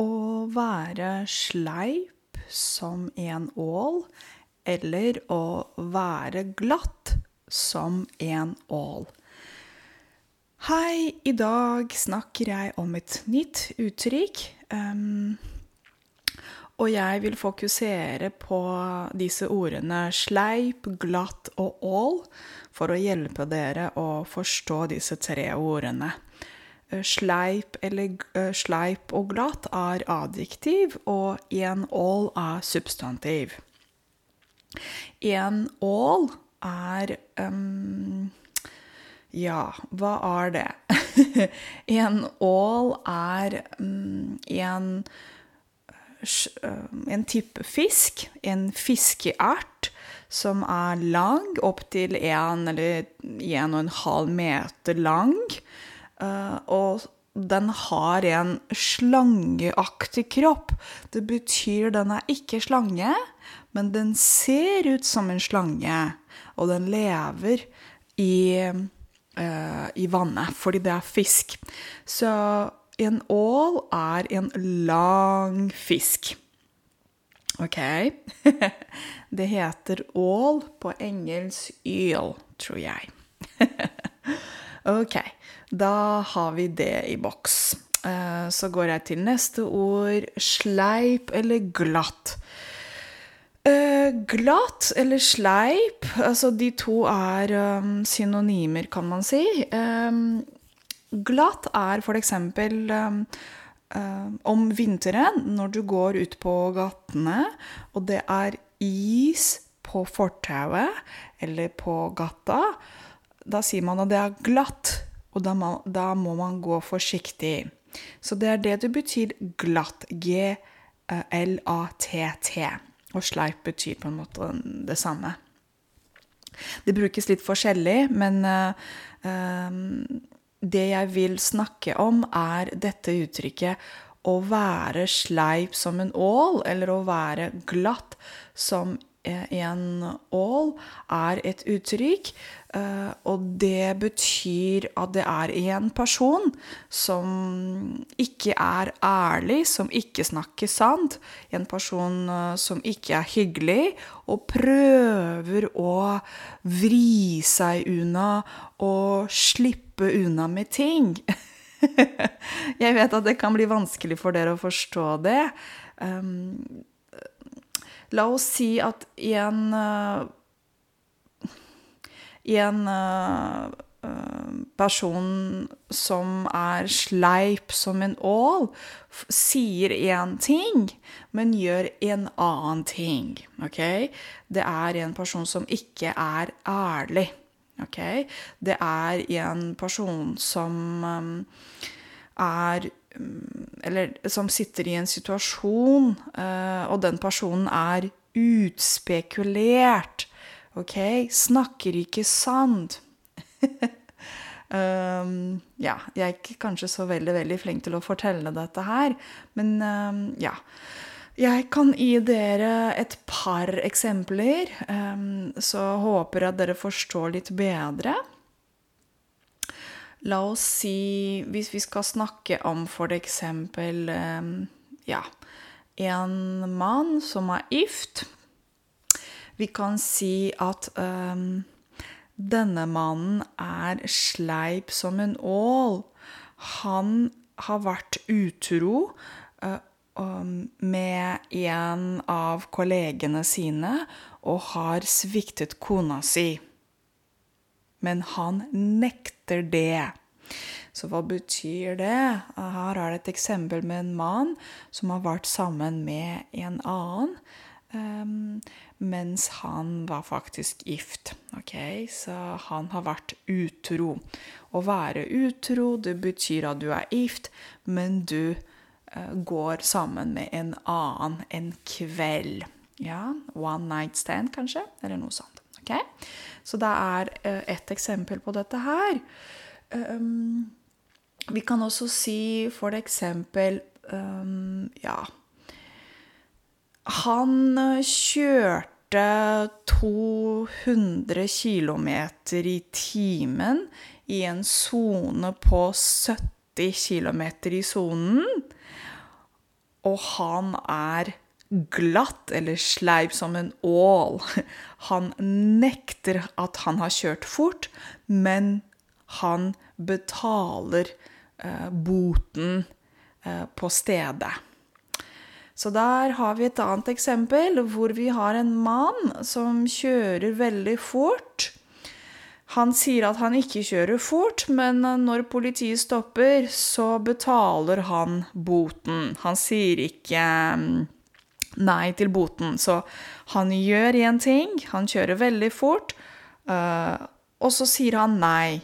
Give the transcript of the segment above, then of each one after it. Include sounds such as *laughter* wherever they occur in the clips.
å være sleip som en ål, eller å være glatt som en ål. Hei, i dag snakker jeg om et nytt uttrykk. Um, og jeg vil fokusere på disse ordene sleip, glatt og ål for å hjelpe dere å forstå disse tre ordene. Sleip, eller, sleip og glatt er adjektiv, og en ål er substantiv. En ål er um, ja, hva er det? *laughs* en ål er um, en, en type fisk, en fiskeart, som er lang, opptil en eller en og en halv meter lang. Uh, og den har en slangeaktig kropp. Det betyr den er ikke slange, men den ser ut som en slange. Og den lever i uh, i vannet, fordi det er fisk. Så en ål er en lang fisk. OK? *laughs* det heter ål på engelsk eel, tror jeg. *laughs* OK, da har vi det i boks. Uh, så går jeg til neste ord sleip eller glatt. Uh, glatt eller sleip, altså de to er um, synonymer, kan man si. Um, glatt er eksempel um, uh, om vinteren, når du går ut på gatene, og det er is på fortauet eller på gata, da sier man at det er glatt, og da må, da må man gå forsiktig. Så det er det det betyr glatt. G-l-a-t-t. Og sleip betyr på en måte det samme. Det brukes litt forskjellig, men uh, det jeg vil snakke om, er dette uttrykket å være sleip som en ål, eller å være glatt som en ål, er et uttrykk. Uh, og det betyr at det er en person som ikke er ærlig, som ikke snakker sant. En person uh, som ikke er hyggelig, og prøver å vri seg unna og slippe unna med ting. *laughs* Jeg vet at det kan bli vanskelig for dere å forstå det. Um, la oss si at en uh, en uh, person som er sleip som en ål, sier én ting, men gjør en annen ting. OK? Det er en person som ikke er ærlig. OK? Det er en person som um, er Eller som sitter i en situasjon, uh, og den personen er utspekulert OK? Snakker ikke sant. *laughs* um, ja, jeg er ikke kanskje så veldig, veldig flink til å fortelle dette her, men um, ja. Jeg kan gi dere et par eksempler, um, så håper jeg dere forstår litt bedre. La oss si Hvis vi skal snakke om for eksempel ja, en mann som er gift vi kan si at um, denne mannen er sleip som en ål. Han har vært utro uh, med en av kollegene sine og har sviktet kona si. Men han nekter det. Så hva betyr det? Her er det et eksempel med en mann som har vært sammen med en annen. Um, mens han var faktisk gift. Ok, Så han har vært utro. Å være utro, det betyr at du er gift, men du uh, går sammen med en annen en kveld. Ja, One night stand, kanskje, eller noe sånt. Ok, Så det er uh, ett eksempel på dette her. Um, vi kan også si for eksempel um, Ja Han kjørte kjørte 200 km i timen i en sone på 70 km i sonen. og han er glatt eller sleip som en ål. *laughs* Han nekter at han har kjørt fort, men han betaler eh, boten eh, på stedet. Så der har vi et annet eksempel hvor vi har en mann som kjører veldig fort. Han sier at han ikke kjører fort, men når politiet stopper, så betaler han boten. Han sier ikke mm, nei til boten. Så han gjør én ting, han kjører veldig fort, uh, og så sier han nei.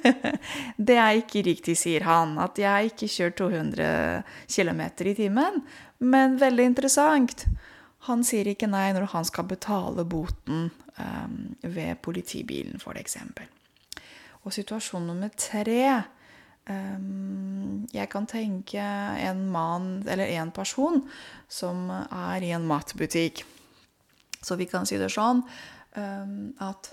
*laughs* det er ikke riktig, sier han, at jeg ikke kjører 200 km i timen. Men veldig interessant. Han sier ikke nei når han skal betale boten um, ved politibilen, f.eks. Og situasjon nummer tre Jeg kan tenke en mann, eller en person, som er i en matbutikk. Så vi kan si det sånn um, at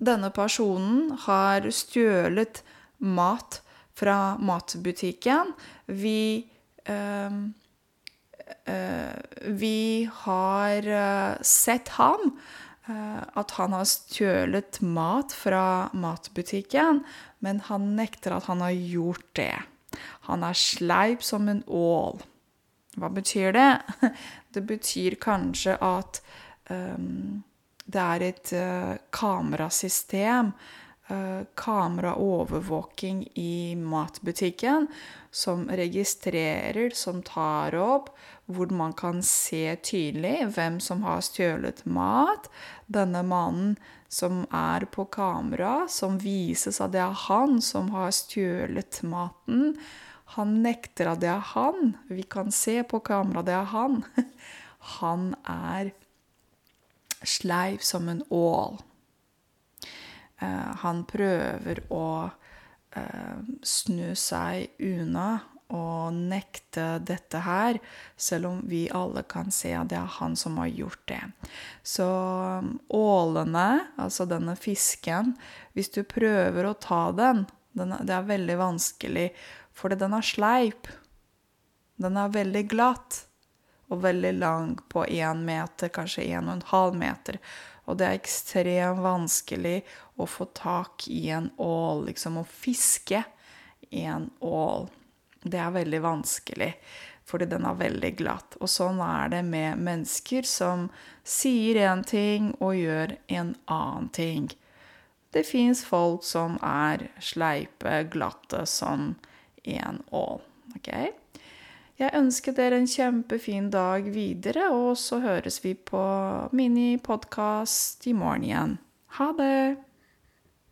denne personen har stjålet mat fra matbutikken. Vi uh, Vi har uh, sett ham. Uh, at han har stjålet mat fra matbutikken, men han nekter at han har gjort det. Han er sleip som en ål. Hva betyr det? *laughs* Det betyr kanskje at um, det er et uh, kamerasystem, kameraovervåking i matbutikken, som registrerer, som tar opp, hvor man kan se tydelig hvem som har stjålet mat. Denne mannen som er på kamera, som vises at det er han som har stjålet maten. Han nekter at det er han. Vi kan se på kamera det er han. *laughs* Han er sleiv som en ål. Uh, han prøver å eh, snu seg unna og nekte dette her, selv om vi alle kan se at det er han som har gjort det. Så um, ålene, altså denne fisken, hvis du prøver å ta den, den Det er veldig vanskelig, for den er sleip. Den er veldig glatt og veldig lang på én meter, kanskje en og en halv meter. Og det er ekstremt vanskelig å få tak i en ål, liksom å fiske i en ål. Det er veldig vanskelig, fordi den er veldig glatt. Og sånn er det med mennesker som sier én ting og gjør en annen ting. Det fins folk som er sleipe, glatte som en ål. Ok? Jeg ønsker dere en kjempefin dag videre, og så høres vi på minipodkast i morgen igjen. Ha det!